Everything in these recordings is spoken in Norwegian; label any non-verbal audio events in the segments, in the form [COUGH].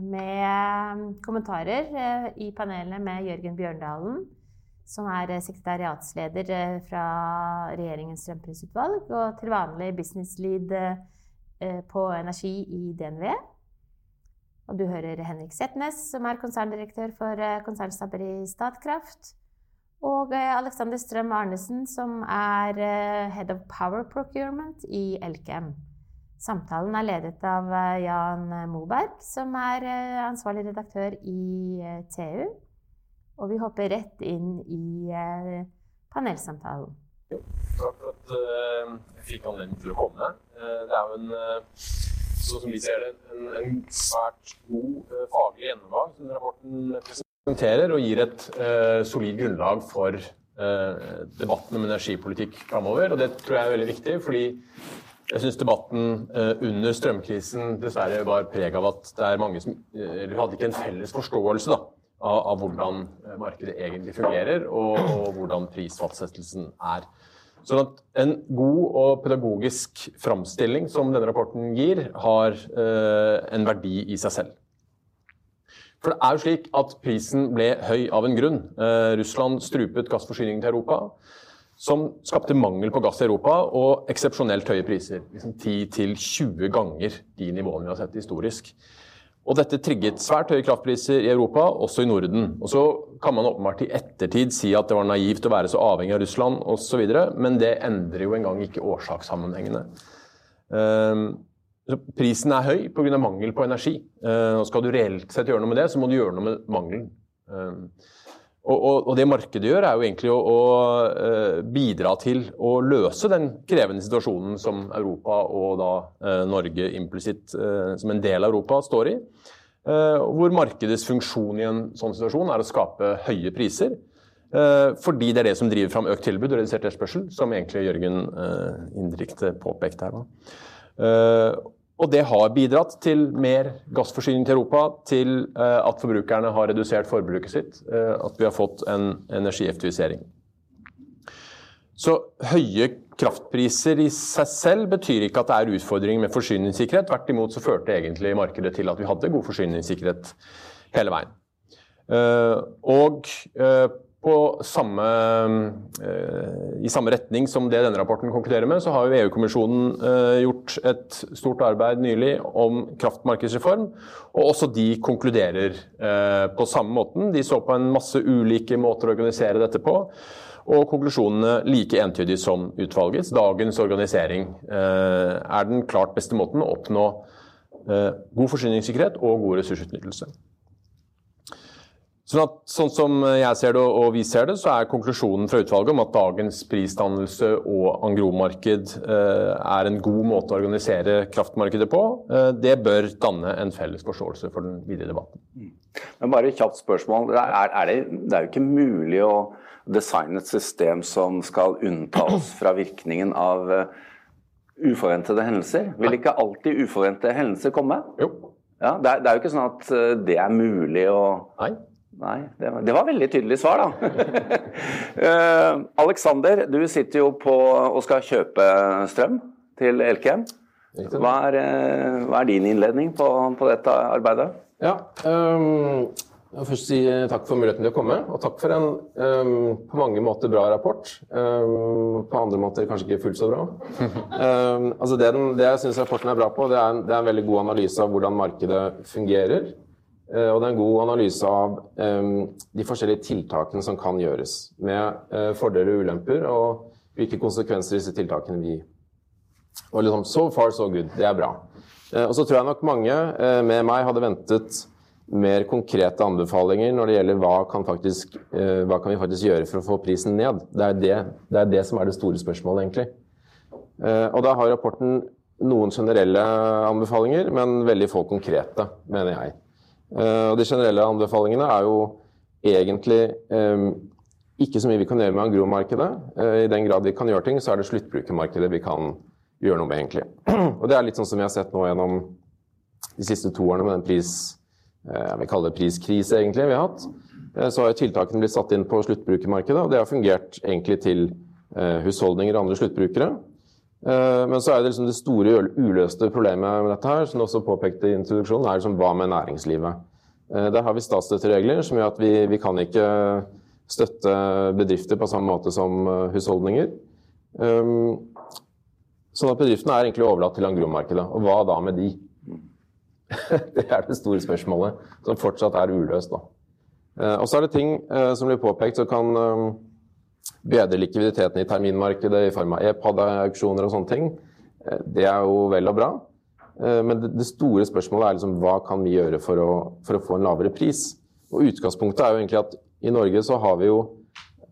med eh, kommentarer eh, i panelet med Jørgen Bjørndalen, som er sekretariatsleder fra regjeringens strømprisutvalg, og til vanlig business lead på energi i DNV. Og du hører Henrik Setnes, som er konserndirektør for konsernstaber i Statkraft. Og Alexander Strøm Arnesen, som er Head of Power Procurement i Elkem. Samtalen er ledet av Jan Moberg, som er ansvarlig redaktør i TU. Og vi hopper rett inn i panelsamtalen. Takk for at jeg fikk anledning til å komme. Det er jo en, sånn som vi ser det, en, en svært god faglig gjennomgang som rapporten presenterer og gir et uh, solid grunnlag for uh, debatten om energipolitikk framover. Og det tror jeg er veldig viktig, fordi jeg syns debatten uh, under strømkrisen dessverre var preg av at det er mange som hadde ikke en felles forståelse da, av, av, hvordan markedet egentlig fungerer, og, og hvordan prisfastsettelsen er. Sånn at En god og pedagogisk framstilling som denne rapporten gir, har en verdi i seg selv. For det er jo slik at prisen ble høy av en grunn. Eh, Russland strupet gassforsyningen til Europa, som skapte mangel på gass i Europa og eksepsjonelt høye priser. Liksom 10-20 ganger de nivåene vi har sett historisk. Og dette trigget svært høye kraftpriser i Europa, også i Norden. Og så kan man åpenbart i ettertid si at det var naivt å være så avhengig av Russland osv., men det endrer jo engang ikke årsakssammenhengene. Um, Prisen er høy pga. mangel på energi. Eh, og skal du reelt sett gjøre noe med det, så må du gjøre noe med mangelen. Eh, og, og, og det markedet gjør, er jo egentlig å, å, eh, bidra til å løse den krevende situasjonen som Europa og da Norge implisitt som en del av Europa står i. Hvor markedets funksjon i en sånn situasjon er å skape høye priser. Fordi det er det som driver fram økt tilbud og redusert etterspørsel, som egentlig Jørgen indirekte påpekte her. Og det har bidratt til mer gassforsyning til Europa, til eh, at forbrukerne har redusert forbruket sitt, eh, at vi har fått en energieffektivisering. Så høye kraftpriser i seg selv betyr ikke at det er utfordringer med forsyningssikkerhet. Tvert imot så førte egentlig markedet til at vi hadde god forsyningssikkerhet hele veien. Eh, og samme, eh, I samme retning som det denne rapporten konkluderer med, så har jo EU-kommisjonen eh, gjort et stort arbeid nylig om kraftmarkedsreform. Og også de konkluderer eh, på samme måten. De så på en masse ulike måter å organisere dette på. Og konklusjonene like entydige som utvalgets. Dagens organisering er den klart beste måten å oppnå god forsyningssikkerhet og god ressursutnyttelse. Sånn, at, sånn, som jeg ser det og vi ser det, så er konklusjonen fra utvalget om at dagens prisdannelse og angromarked eh, er en god måte å organisere kraftmarkedet på. Eh, det bør danne en felles forståelse for den videre debatten. Mm. Men bare et kjapt spørsmål. Er, er det, det, er jo ikke mulig å designe et system som skal unnta oss fra virkningen av uh, uforventede hendelser? Vil ikke alltid uforventede hendelser komme? Jo. Ja, det, er, det er jo ikke sånn at uh, det er mulig å Nei. Nei, det var, det var veldig tydelig svar, da. uh, [LAUGHS] Alexander, du sitter jo på og skal kjøpe strøm til Elkem. Hva er, uh, hva er din innledning på, på, dette arbeidet? Ja, um, jeg vil først si takk for muligheten til å komme, og takk for en um, på mange måter bra rapport. Um, på andre måter kanskje ikke fullt så bra. altså det, den, det, jeg syns rapporten er bra på, det er, en, det er en veldig god analyse av hvordan markedet fungerer. Eh, og det er en god analyse av de forskjellige tiltakene som kan gjøres, med uh, fordeler og ulemper, og hvilke konsekvenser disse tiltakene vil gi. Og liksom, So far, so good. Det er bra. Uh, og så tror jeg nok mange med meg hadde ventet mer konkrete anbefalinger når det gjelder hva kan, faktisk, hva kan vi faktisk gjøre for å få prisen ned. Det er det, det, er det som er det store spørsmålet, egentlig. og da har rapporten noen generelle anbefalinger, men veldig få konkrete, mener jeg. Eh, og de generelle anbefalingene er jo egentlig eh, ikke så mye vi kan gjøre med agromarkedet. Eh, I den grad vi kan gjøre ting, så er det sluttbrukermarkedet vi kan gjøre noe med, egentlig. [CLEARS THROAT] Og det er litt sånn som vi har sett nå gjennom de siste to årene med den pris, jeg vil kalle det priskrise egentlig vi har hatt. Så har tiltakene blitt satt inn på sluttbrukermarkedet, og det har fungert egentlig til husholdninger og andre sluttbrukere. Eh, men så er det liksom det store uløste problemet med dette her, som du også påpekte i introduksjonen, er liksom hva med næringslivet. Eh, der har vi statsstøtteregler som gjør at vi, vi kan ikke støtte bedrifter på samme måte som eh, husholdninger. Um, sånn at bedriftene er egentlig overlatt til angromarkedet. Og hva da med de? [LAUGHS] det er det store spørsmålet, som fortsatt er uløst. Uh, og så er det ting som blir påpekt som kan bedre likviditeten i terminmarkedet i form av e-pad-auksjoner og sånne ting. Uh, det er jo vel og bra. Men det, store spørsmålet er liksom, hva kan vi gjøre for å, for å få en lavere pris? Og Utgangspunktet er jo egentlig at i Norge så har vi jo,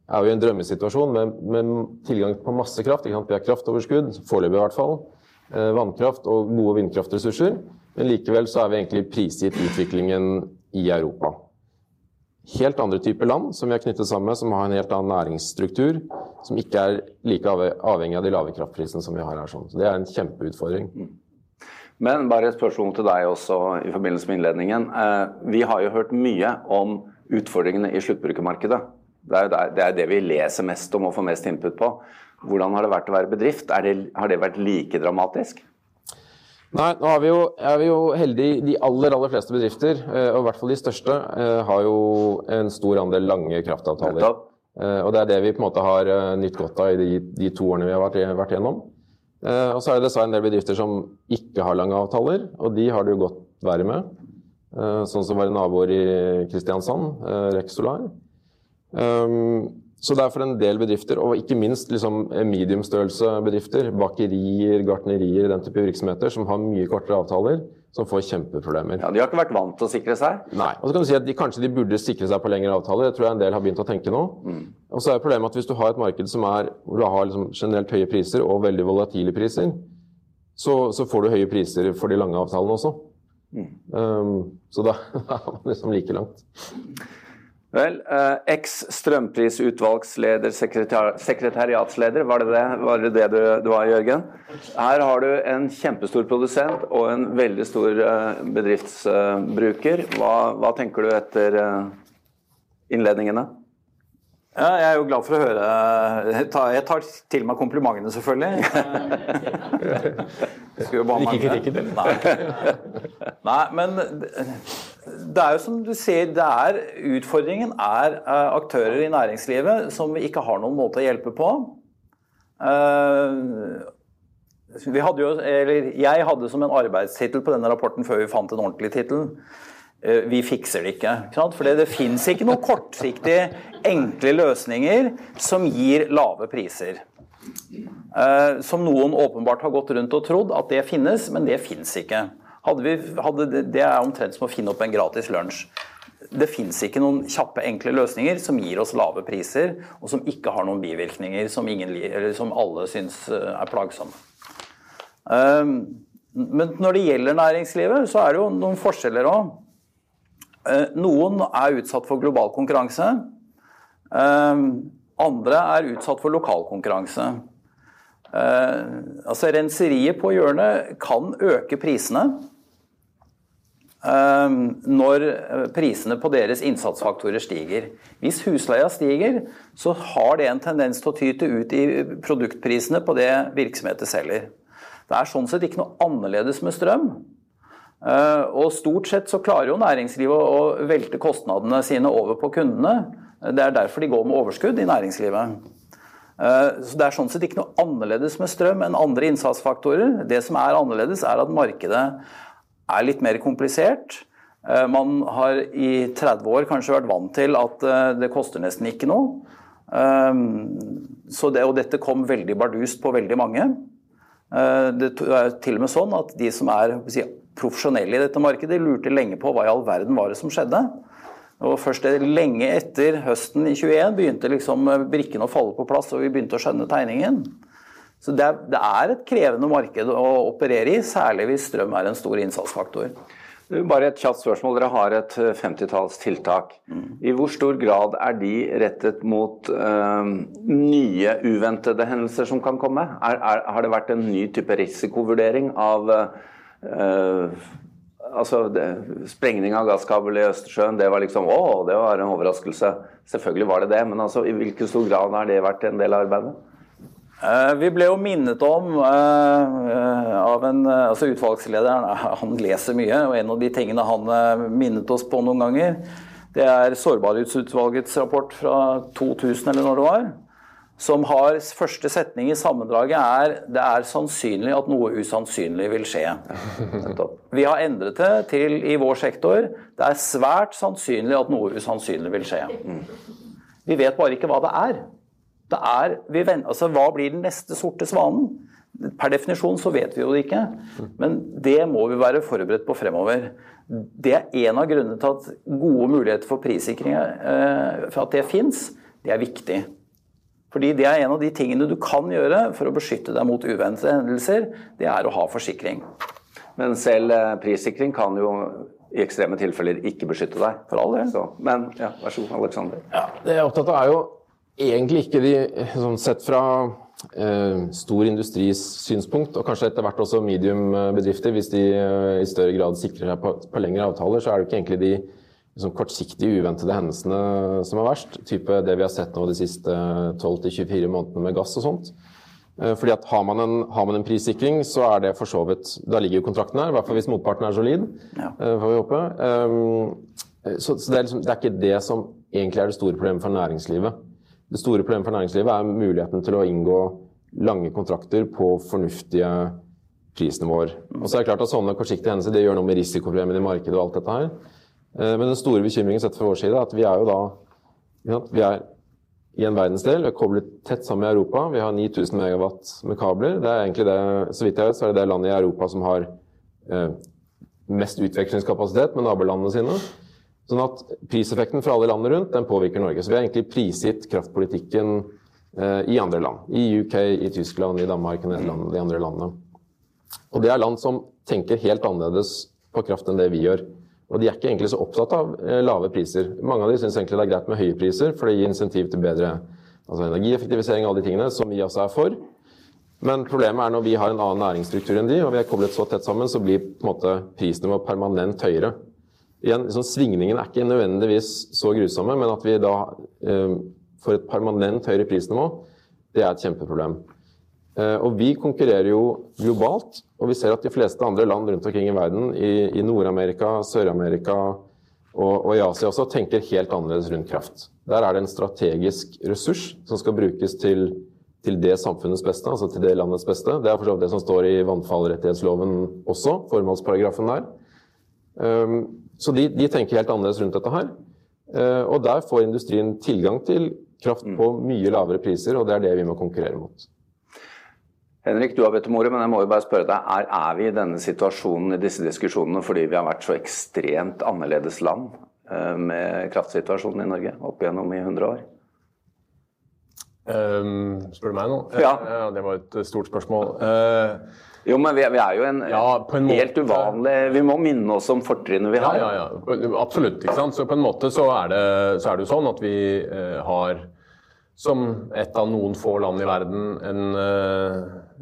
er vi i en drømmesituasjon med, med, tilgang på masse kraft. Vi har kraftoverskudd, foreløpig i hvert fall. Eh, vannkraft og gode vindkraftressurser. Men likevel så er vi egentlig prisgitt utviklingen i Europa. Helt andre typer land som vi er knyttet sammen med, som har en helt annen næringsstruktur. Som ikke er like avhengig av de lave kraftprisene som vi har her. Sånn. Så det er en kjempeutfordring. Men bare et spørsmål til deg også i forbindelse med innledningen. Eh, vi har jo hørt mye om utfordringene i sluttbrukermarkedet. Det er, det, det er det vi leser mest om og får mest input på. Hvordan har det vært å være bedrift? Det, har det vært like dramatisk? Nei, nå vi jo, er vi jo heldige. De aller aller fleste bedrifter, eh, og i hvert fall de største, eh, har jo en stor andel lange kraftavtaler. Eh, og det er det vi på en måte har nytt godt av i de, de to årene vi har vært, vært gjennom. Og så er det dessverre en del bedrifter som ikke har lange avtaler, og de har det jo godt verre med. Sånn som våre naboer i Kristiansand, Rex Solar. Um, så det er for en del bedrifter, og ikke minst liksom mediumstørrelse bedrifter, bakerier, gartnerier, den type virksomheter, som har mye kortere avtaler, som får kjempeproblemer. Ja, De har ikke vært vant til å sikre seg? Nei. Og så kan du si at de, Kanskje de burde sikre seg på lengre avtaler. Det tror jeg en del har begynt å tenke nå. Mm. Og så er problemet at Hvis du har et marked som er, hvor du har liksom generelt høye priser og veldig volatile priser, så, så får du høye priser for de lange avtalene også. Um, så da [LAUGHS] er man liksom like langt. Vel, eh, eks-strømprisutvalgsleder, sekretariatsleder, var det det, var det, det du, du, var, Jørgen? Her har du en kjempestor produsent og en veldig stor eh, bedriftsbruker. Hva, hva tenker du etter eh, innledningene? Ja, jeg er jo glad for å høre Jeg tar til meg komplimentene, selvfølgelig. [LAUGHS] Ikke kritikken, eller? Nei. Nei, men det er jo som du sier, det er utfordringen er eh, aktører i næringslivet som vi ikke har noen måte å hjelpe på. Eh, vi hadde jo, eller jeg hadde som en arbeidstittel på denne rapporten før vi fant en ordentlig tittel vi fikser det ikke. ikke For det fins ikke noen kortsiktige, enkle løsninger som gir lave priser. Eh, som noen åpenbart har gått rundt og trodd at det finnes, men det fins ikke. Vi, hadde det, det er omtrent som å finne opp en gratis lunsj. Det fins ikke noen kjappe, enkle løsninger som gir oss lave priser, og som ikke har noen bivirkninger som, ingen, som alle syns eh, er plagsomme. Men når det gjelder næringslivet, så er det jo noen forskjeller òg. Eh, noen er utsatt for global konkurranse. Eh, andre er utsatt for lokal konkurranse. Eh, altså Renseriet på hjørnet kan øke prisene når prisene på deres innsatsfaktorer stiger. Hvis husleia stiger, så har det en tendens til å tyte ut i produktprisene på det virksomheter selger. Det er sånn sett ikke noe annerledes med strøm. Eh, og stort sett så klarer jo næringslivet å velte kostnadene sine over på kundene. Det er derfor de går med overskudd i næringslivet. Eh, så Det er sånn sett ikke noe annerledes med strøm enn andre innsatsfaktorer. Det som er annerledes, er at markedet er litt mer komplisert. Eh, man har i 30 år kanskje vært vant til at det koster nesten ikke noe. Det, og dette kom veldig bardust på veldig mange. Det er til og med sånn at de som er profesjonelle i dette markedet lurte lenge på hva i all verden var det som skjedde. Og Først lenge etter høsten i 21 begynte liksom brikkene å falle på plass, og vi begynte å skjønne tegningen. Så det er, det er, et krevende marked å operere i, særlig hvis strøm er en stor innsatsfaktor. Bare et kjapt spørsmål. Dere har et 50-talls tiltak. I hvor stor grad er de rettet mot øh, nye uventede hendelser som kan komme? Er, er, har det vært en ny type risikovurdering av uh, altså, det, Sprengning av gasskabel i Østersjøen, det var liksom Å, det var en overraskelse. Selvfølgelig var det det, men altså, i hvilken stor grad har det vært en del av arbeidet? Eh, vi ble jo minnet om uh, av en altså Utvalgslederen [LAUGHS] han leser mye, og en av de tingene han minnet oss på noen ganger, det er Sårbarhetsutvalgets rapport fra 2000, eller når det var. Som har første setning i sammendraget er det er sannsynlig at noe usannsynlig vil skje. Vi har endret det til i vår sektor det er svært sannsynlig at noe usannsynlig vil skje. Vi vet bare ikke hva det er. Det er, venter, altså, hva blir den neste sorte svanen? Per definisjon så vet vi jo det ikke, men det må vi være forberedt på fremover. Det er en av grunnene til at gode muligheter for prissikring, eh, for at det fins, det er viktig. Fordi det er en av de tingene du kan gjøre for å beskytte deg mot uventede hendelser, det er å ha forsikring. Men selv eh, prissikring kan jo i ekstreme tilfeller ikke beskytte deg. For all del. Men ja, vær så god, Aleksander. Ja, det jeg er opptatt av, er jo egentlig ikke de sånn Sett fra eh, stor industris synspunkt, og kanskje etter hvert også medium-bedrifter, hvis de eh, i større grad sikrer seg på, på, lengre avtaler, så er det ikke egentlig de liksom, kortsiktige, uventede hendelsene som er verst. Type det vi har sett nå de siste 12-24 månedene med gass og sånt. Eh, fordi at har man, en, har man, en, prissikring, så er det for så vidt Da ligger jo kontrakten her, i hvert fall hvis motparten er solid. Ja. Eh, får vi håpe. Um, så, så det, er liksom, det, er ikke det som egentlig er det store problemet for næringslivet. Det store problemet for næringslivet er muligheten til å inngå lange kontrakter på fornuftige prisnivåer. Og så er det klart at Sånne kortsiktige hendelser det gjør noe med risikoproblemene i markedet. og alt dette her. Eh, men den store bekymringen sett fra vår side er at vi er jo da vi er i en verdensdel. Vi er koblet tett sammen med Europa. Vi har 9000 megawatt med kabler. Det er egentlig det, så vidt jeg vet, så er det det landet i Europa som har eh, mest utvekslingskapasitet med nabolandene sine. Sånn at priseffekten for alle landene rundt den påvirker Norge. Så vi har egentlig prisgitt kraftpolitikken eh, i andre land. I UK, i Tyskland, i Danmark, i Nederland, de andre landene. Og det er land som tenker helt annerledes på kraft enn det vi gjør. Og de er ikke egentlig så opptatt av eh, lave priser. Mange av de syns egentlig det er greit med høye priser, for det gir insentiv til bedre altså energieffektivisering og alle de tingene, som vi også er for. Men problemet er når vi har en annen næringsstruktur enn de, og vi er koblet så tett sammen, så blir på en måte prisnivået permanent høyere igjen, liksom, Svingningene er ikke nødvendigvis så grusomme, men at vi da eh, får et permanent høyere prisnivå, det er et kjempeproblem. Eh, og vi konkurrerer jo globalt, og vi ser at de fleste andre land rundt omkring i verden, i, i Nord-Amerika, Sør-Amerika og, og, i Asia også, tenker helt annerledes rundt kraft. Der er det en strategisk ressurs som skal brukes til, til det samfunnets beste, altså til det landets beste. Det er for så vidt det som står i vannfallrettighetsloven også, formålsparagrafen der. Um, så de, de, tenker helt annerledes rundt dette her. Eh, og der får industrien tilgang til kraft på mm. mye lavere priser, og det er det vi må konkurrere mot. Henrik, du har bedt om ordet, men jeg må jo bare spørre deg, er, er vi i denne situasjonen i disse diskusjonene fordi vi har vært så ekstremt annerledes land eh, med kraftsituasjonen i Norge opp igjennom i 100 år? Um, spør du meg nå? Ja. ja. Det var et stort spørsmål. Uh, jo, men vi er, vi er jo en, ja, en helt uvanlig Vi må minne oss om fortrinnet vi har. Ja, ja, ja. Absolutt. ikke sant? Så på en måte så er det, så er det jo sånn at vi uh, har som et av noen få land i verden en, eh,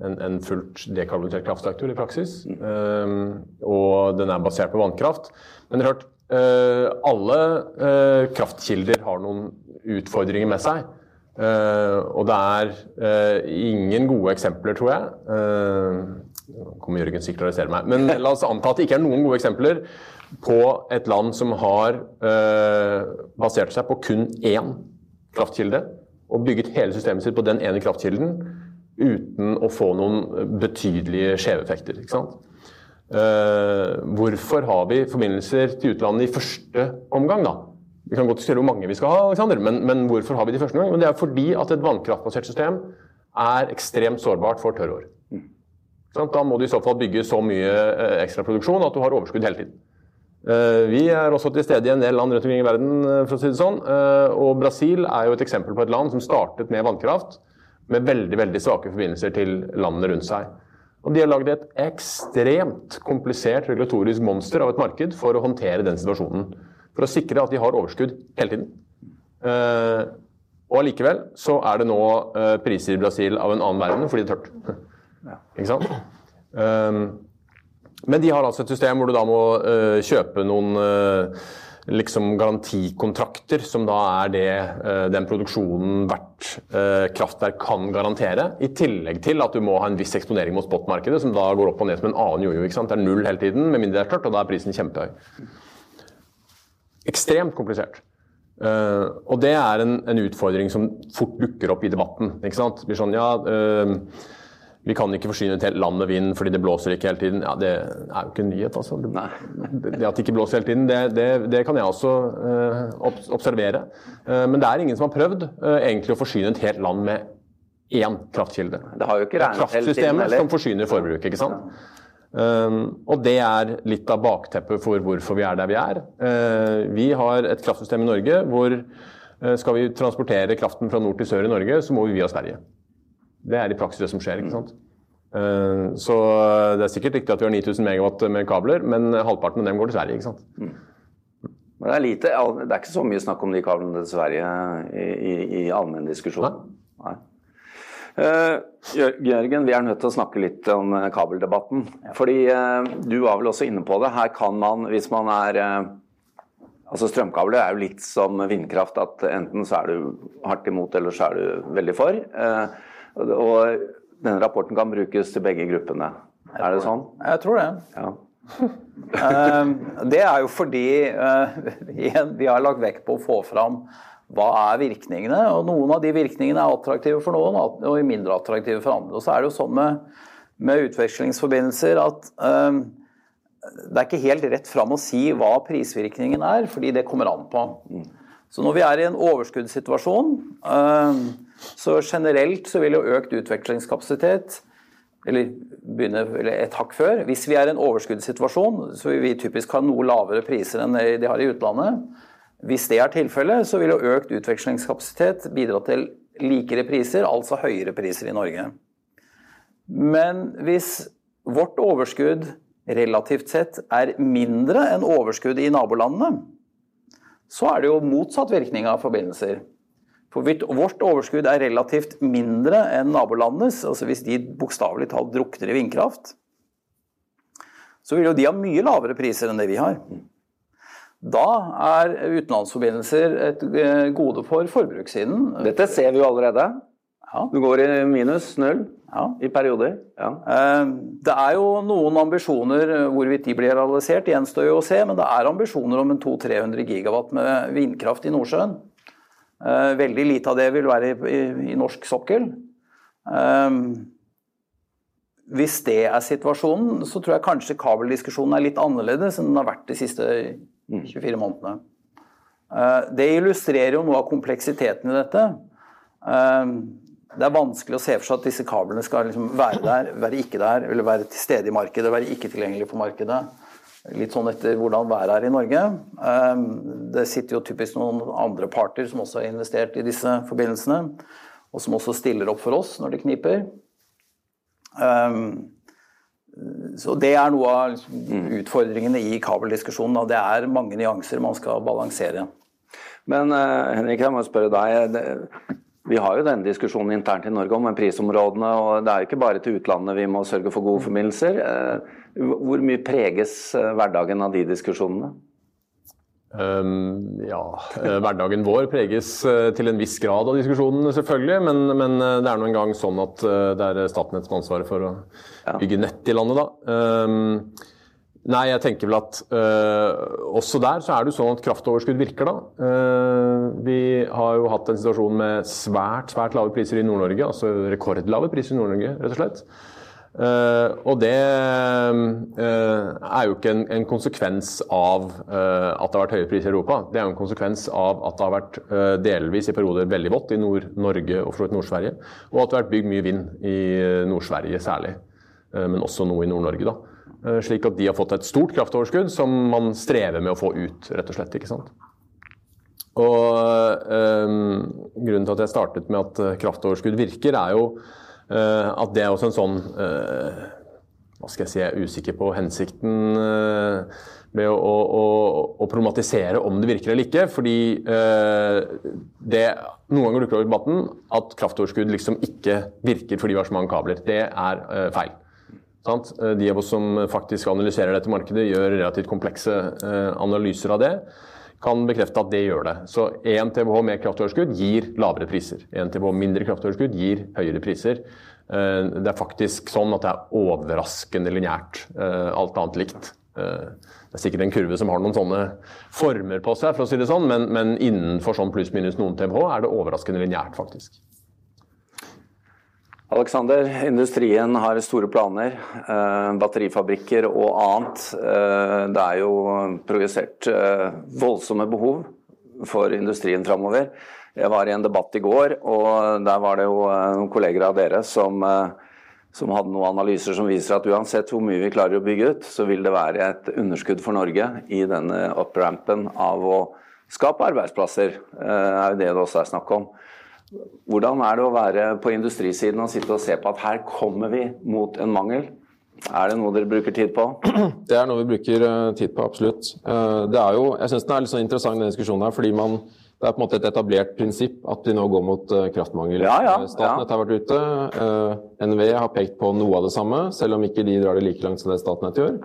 en, en fullt dekarbonisert kraftreaktor i praksis. Um, og den er basert på vannkraft. Men klart, uh, alle uh, kraftkilder har noen utfordringer med seg. Uh, og det er ingen gode eksempler, tror jeg kommer Jørgen sikkert til å arrestere meg. Men la oss anta at det ikke er noen gode eksempler på et land som har basert seg på kun én kraftkilde, og bygget hele systemet sitt på den ene kraftkilden uten å få noen betydelige skjeveffekter. Ikke sant? Uh, hvorfor har vi forbindelser til utlandet i første omgang, da? Vi kan godt diskutere hvor mange vi skal ha, Alexander, men, men, hvorfor har vi det i første omgang? Men det er fordi at et vannkraftbasert system er ekstremt sårbart for tørrår. Da må du i så fall bygge så mye eh, ekstraproduksjon at du har overskudd hele tiden. Eh, vi er også til stede i en del land rundt omkring i verden, eh, for å si det sånn. Og Brasil er jo et eksempel på et land som startet med vannkraft, med veldig veldig svake forbindelser til landene rundt seg. Og de har lagd et ekstremt komplisert regulatorisk monster av et marked for å håndtere den situasjonen. For å sikre at de har overskudd hele tiden. Eh, og allikevel så er det nå eh, priser i Brasil av en annen verden fordi det er tørt. Ikke sant? Men de har altså et system hvor du da må uh, kjøpe noen uh, liksom garantikontrakter, som da er det uh, den produksjonen hvert kraftverk kan garantere. I tillegg til at du må ha en viss eksponering mot spotmarkedet, som da går opp og ned som en annen jojo. ikke sant? Det er null hele tiden, med mindre det er tørt, og da er prisen kjempehøy. Ekstremt komplisert. og det er en, en, utfordring som fort dukker opp i debatten. ikke sant? Det blir sånn, ja vi kan ikke forsyne et helt land med vind fordi det blåser ikke hele tiden. Ja, Det er jo ikke en nyhet, altså. Det, det at det ikke blåser hele tiden, det, det, det kan jeg også uh, observere. Uh, men det er ingen som har prøvd uh, egentlig å forsyne et helt land med én kraftkilde. Det har jo ikke regnet Kraftsystemet som forsyner forbruket, ikke sant. Og det er litt av bakteppet for hvorfor vi er der vi er. vi har et kraftsystem i Norge hvor skal vi transportere kraften fra nord til sør i Norge, så må vi via Sverige. Det er i praksis det som skjer. ikke sant? Eh, så det er sikkert riktig at vi har 9000 megawatt med kabler, men halvparten av dem går til Sverige. ikke sant? Mm. Men det er, lite, det er ikke så mye snakk om de kablene til Sverige i, i, i allmenn diskusjon. Nei. Nei. Uh, Jørgen, vi er nødt til å snakke litt om uh, kabeldebatten. Ja. Fordi uh, du var vel også inne på det. Her kan man, hvis man er Altså Strømkabler er jo litt som vindkraft, at enten så er du hardt imot, eller så er du veldig for. Og denne rapporten kan brukes til begge gruppene. Er det sånn? Jeg tror det. Ja. Eh, [LAUGHS] det er jo fordi uh, [LAUGHS] vi har lagt vekt på å få fram hva er virkningene. og Noen av de virkningene er attraktive for noen og mindre attraktive for andre. Og så er det jo sånn med, med utvekslingsforbindelser at um, det er ikke helt rett fram å si hva prisvirkningen er, fordi det kommer an på. Mm. Så når vi er i en overskuddssituasjon um, så generelt så vil jo økt utvekslingskapasitet eller begynne et hakk før. Hvis vi er i en overskuddssituasjon, så vil vi typisk ha noe lavere priser enn de har i utlandet. Hvis det er tilfellet, så vil jo økt utvekslingskapasitet bidra til likere priser, altså høyere priser i Norge. Men hvis vårt overskudd relativt sett er mindre enn overskuddet i nabolandene, så er det jo motsatt virkning av forbindelser. For vårt overskudd er relativt mindre enn nabolandenes. altså Hvis de bokstavelig talt drukner i vindkraft, så vil jo de ha mye lavere priser enn det vi har. Da er utenlandsforbindelser et eh, gode for forbrukssiden. Dette ser vi jo allerede. Ja. Du går i minus, null, ja. i perioder. Ja. Eh, det er jo noen ambisjoner, hvorvidt de blir realisert, gjenstår jo å se. Men det er ambisjoner om en 200-300 gigawatt med vindkraft i Nordsjøen. Eh, veldig lite av det vil være i, i norsk sokkel. Um, hvis det er situasjonen, så tror jeg kanskje kabeldiskusjonen er litt annerledes enn den har vært de siste 24 månedene. Uh, det illustrerer jo noe av kompleksiteten i dette. Uh, det er vanskelig å se for seg at disse kablene skal liksom være der, være ikke der, eller være til stede i markedet, være ikke tilgjengelig på markedet. Litt sånn etter hvordan været er i Norge. Ehm, det sitter jo typisk noen andre parter som også har investert i disse forbindelsene, og som også stiller opp for oss når det kniper. Ehm, så det er noe av liksom utfordringene i kabeldiskusjonen. Det er mange nyanser man skal balansere. Men uh, Henrik, jeg må spørre deg. Vi har jo denne diskusjonen internt i Norge om prisområdene. og Det er jo ikke bare til utlandet vi må sørge for gode forbindelser. Uh, hvor mye preges eh, hverdagen av de diskusjonene? Um, ja, eh, hverdagen vår preges til en viss grad av diskusjonene, selvfølgelig. Men, men det er nå engang sånn at det er Statnett som har ansvaret for å bygge nett i landet, da. Um, nei, jeg tenker vel at også der så er det jo sånn at kraftoverskudd virker, da. vi har jo hatt en situasjon med svært, svært lave priser i Nord-Norge. Altså rekordlave priser i Nord-Norge, rett og slett. Uh, og det uh, er jo ikke en, en konsekvens av uh, at det har vært høye priser i Europa. Det er jo en konsekvens av at det har vært delvis i perioder veldig vått i Nord-Norge og Nord-Sverige. Og at det har vært bygd mye vind i Nord-Sverige særlig, men også noe i Nord-Norge. da. Slik at de har fått et stort kraftoverskudd som man strever med å få ut, rett og slett. ikke sant? Og Grunnen til at jeg startet med at kraftoverskudd virker, er jo øh, at det er også en sånn øh, hva skal jeg si, jeg er usikker på hensikten med å, å, å, problematisere om det virker eller ikke. Fordi det noen ganger dukker opp i debatten at kraftoverskudd liksom ikke virker fordi vi har så mange kabler. Det er feil. Sant? De av oss som faktisk analyserer dette markedet, gjør relativt komplekse analyser av det kan bekrefte at det gjør det. Så 1 TWh med kraftoverskudd gir lavere priser. 1 TWh mindre kraftoverskudd gir høyere priser. Eh, det er faktisk sånn at det er overraskende lineært. Eh, alt annet likt. Eh, det er sikkert en kurve som har noen sånne former på seg, for å si det sånn, men, men innenfor sånn pluss-minus noen TWh er det overraskende lineært, faktisk. Alexander, industrien har store planer. Eh, batterifabrikker og annet. Eh, det er jo projisert eh, voldsomme behov for industrien framover. Jeg var i en debatt i går, og der var det jo noen kolleger av dere som, som hadde noen analyser som viser at uansett hvor mye vi klarer å bygge ut, så vil det være et underskudd for Norge i denne opprampen av å skape arbeidsplasser. Det er jo det det også er snakk om. Hvordan er det å være på industrisiden og sitte og se på at her kommer vi mot en mangel? Er det noe dere bruker tid på? [CLEARS THROAT] Det er noe vi bruker eh, tid på, absolutt. Eh, det er jo, jeg syns den er litt sånn interessant, den diskusjonen her, fordi man, det er på en måte et etablert prinsipp at vi nå går mot eh, kraftmangel. Ja, ja, Statnett ja. har vært ute. NVE har pekt på noe av det samme, selv om ikke de drar det like langt som det Statnett gjør.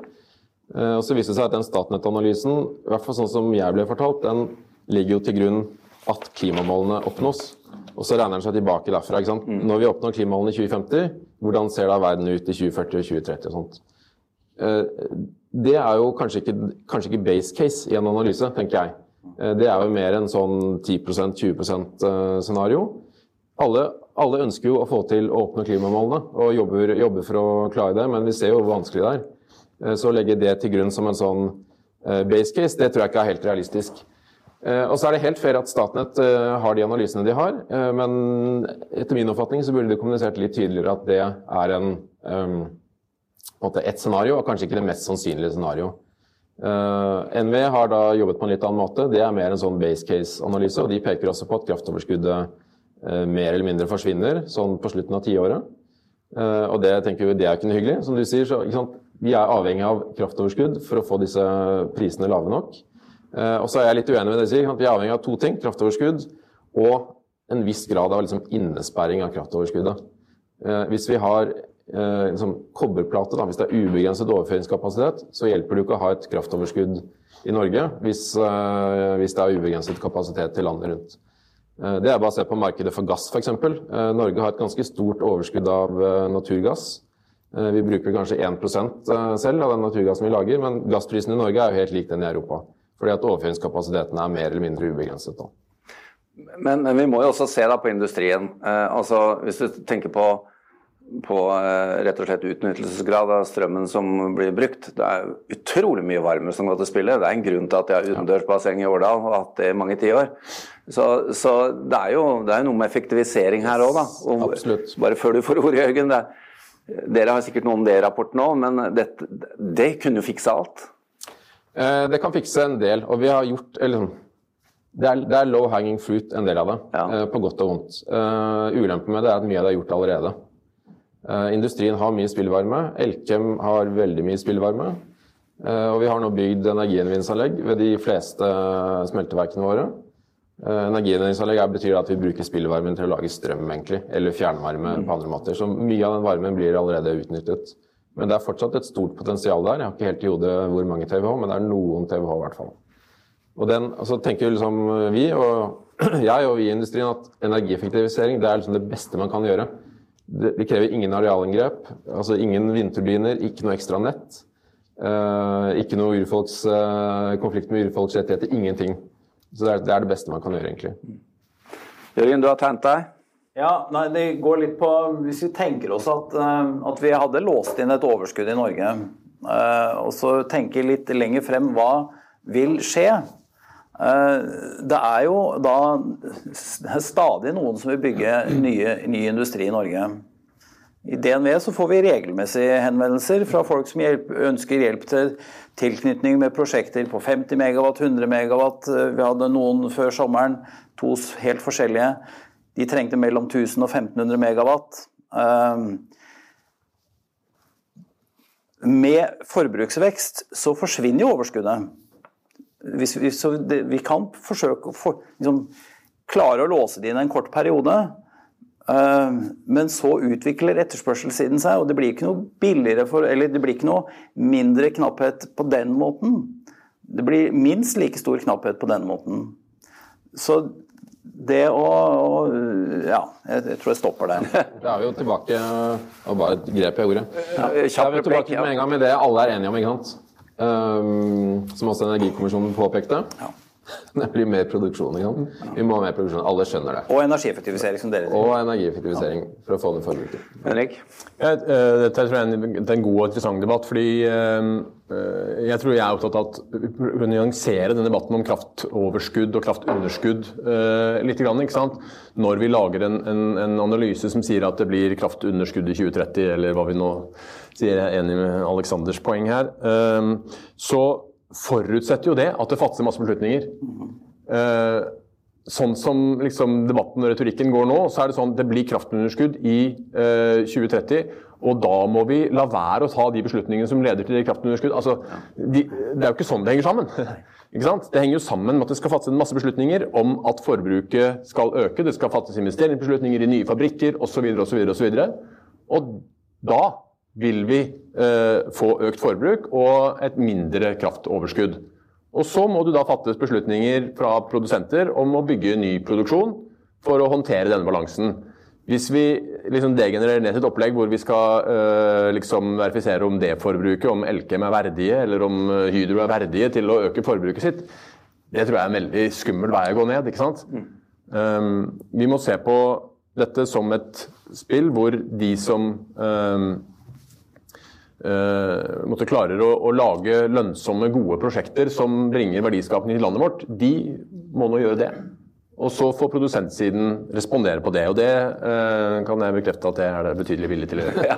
Og så viser det seg at den Statnett-analysen, i hvert fall sånn som jeg ble fortalt, den ligger jo til grunn at klimamålene oppnås. Og så regner den seg tilbake derfra. ikke sant? Mm. Når vi oppnår klimamålene i 2050, hvordan ser da verden ut i 2040 og 2030 og sånt? Eh, det er jo kanskje ikke, kanskje ikke base case i en analyse, tenker jeg. Eh, det er jo mer enn sånn 10% 20 eh, scenario. Alle, alle, ønsker jo å få til å åpne klimamålene og jobber, jobber, for å klare det, men vi ser jo hvor vanskelig det er. Så å legge det til grunn som en sånn base case, det tror jeg ikke er helt realistisk. Eh, og så er det helt fair at Statnett eh, har de analysene de har, eh, men etter min oppfatning så burde de kommunisert litt tydeligere at det er en, um, en ett scenario, og kanskje ikke det mest sannsynlige scenario. NV har da jobbet på en litt annen måte. Det er mer en sånn base case-analyse, og de peker også på at kraftoverskuddet mer eller mindre forsvinner sånn på slutten av tiåret. Og det tenker vi det er ikke noe hyggelig. Som du sier, så, vi er avhengig av kraftoverskudd for å få disse prisene lave nok. Eh, og så er jeg litt uenig med det sier. Vi er avhengig av to ting. Kraftoverskudd og en viss grad av liksom innesperring av kraftoverskuddet. Eh, hvis vi har eh, liksom kobberplate, da, hvis det er ubegrenset overføringskapasitet, så hjelper det ikke å ha et kraftoverskudd i Norge hvis, hvis det er ubegrenset kapasitet til landet rundt. Det er basert på markedet for gass, f.eks. Norge har et ganske stort overskudd av naturgass. Vi bruker kanskje 1% selv av den naturgassen vi lager, men gassprisen i Norge er jo helt lik den i Europa. Fordi at overføringskapasiteten er mer eller mindre ubegrenset. da. Men, men, vi må jo også se da på industrien. Eh, altså, hvis du tenker på, på eh, rett og slett utnyttelsesgrad av strømmen som blir brukt. Det er utrolig mye varme som går til spille. Det er en grunn til at de har utendørsbasseng i Årdal og hatt det i mange tiår. Så, så det, er jo, det er noe med effektivisering her òg, da. Og, Absolutt. Bare før du får ordet, Jørgen. Det, dere har sikkert noe om det i rapporten òg, men det, det kunne jo fikse alt. Eh, det kan fikse en del, og vi har gjort eller, det, er, det er low hanging fruit, en del av det. Ja. Eh, på godt og vondt. Uh, ulempen med det er at mye av det er gjort allerede. Industrien har mye spillvarme. Elkem har veldig mye spillvarme. Og vi har nå bygd energigjenvinningsanlegg ved de fleste smelteverkene våre. Energigjenvinningsanlegg betyr at vi bruker spillvarmen til å lage strøm, egentlig. Eller fjernvarme mm. på andre måter. Så mye av den varmen blir allerede utnyttet. Men det er fortsatt et stort potensial der. Jeg har ikke helt i hodet hvor mange TWh, men det er noen TWh i hvert fall. Og den, altså tenker liksom vi, og [CLEARS THROAT] jeg og vi i industrien, at energieffektivisering det er liksom det beste man kan gjøre. Det, det krever ingen arealinngrep, altså ingen vindturbiner, ikke noe ekstra nett. Uh, ikke noe urfolks, uh, konflikt med urfolks rettigheter, ingenting. Så det er, det er, det beste man kan gjøre, egentlig. Jørgen, du har tegnet deg. Ja, nei, det går litt på Hvis vi tenker oss at, eh, at vi hadde låst inn et overskudd i Norge, eh, og så tenker litt lenger frem hva vil skje? Eh, det er jo da stadig noen som vil bygge nye, ny industri i Norge. I DNV så får vi regelmessige henvendelser fra folk som hjelp, ønsker hjelp til tilknytning med prosjekter på 50 megawatt, 100 megawatt. Vi hadde noen før sommeren, to helt forskjellige. De trengte mellom 1000 og 1500 megawatt. Ehm, med forbruksvekst så forsvinner jo overskuddet. Så vi kan forsøke å for, liksom, klare å låse det inn en kort periode. Uh, men så utvikler etterspørselssiden seg, og det blir ikke noe billigere for, eller det blir ikke noe mindre knapphet på den måten. Det blir minst like stor knapphet på den måten. Så det å, å Ja, jeg, jeg, tror jeg stopper der. [LAUGHS] Da er vi jo tilbake og bare grep jeg ordet. Ja, er vi tilbake med en gang med det alle er enige om, ikke sant? Um, som også Energikommisjonen påpekte. Ja. [LAUGHS] Det blir mer produksjon. ikke sant? Vi må ha mer produksjon. Alle skjønner det. Og energieffektivisering, som dere sier. Og energieffektivisering for å få ned forbruket. Henrik? Ja, eh, dette tror jeg er en, god og interessant debatt. fordi eh, eh, jeg tror jeg er opptatt av at å nyansere den debatten om kraftoverskudd og kraftunderskudd litt. ikke sant? Når vi lager en, en, en analyse som sier at det blir kraftunderskudd i 2030, eller hva vi nå sier, jeg er enig med Aleksanders poeng her, så forutsetter jo det at det fattes masse beslutninger. Eh, sånn som liksom, debatten og retorikken går nå, så er det sånn at det blir kraftunderskudd i eh, 2030. Og da må vi la være å ta de beslutningene som leder til det kraftunderskudd. Altså, de, det er jo ikke sånn det henger sammen. [LAUGHS] Det henger jo sammen med at det skal fattes masse beslutninger om at forbruket skal øke, det skal fattes investeringsbeslutninger i nye fabrikker osv. osv. osv. Og da vil vi eh, få økt forbruk og et mindre kraftoverskudd. Og Så må det da fattes beslutninger fra produsenter om å bygge ny produksjon for å håndtere denne balansen. Hvis vi liksom degenererer ned til et opplegg hvor vi skal øh, liksom verifisere om det forbruket, om Elkem er verdige, eller om eh, Hydro er verdige til å øke forbruket sitt, det tror jeg er en veldig skummel vei å gå ned. ikke sant? Mm. Um, vi må se på dette som et spill hvor de som um, måtte klarer å, å, lage lønnsomme, gode prosjekter som bringer verdiskapning til landet vårt, de må nå gjøre det. Og så får produsentsiden respondere på det. Og det eh, kan jeg bekrefte at det er det betydelig villig til å gjøre. [LAUGHS] ja.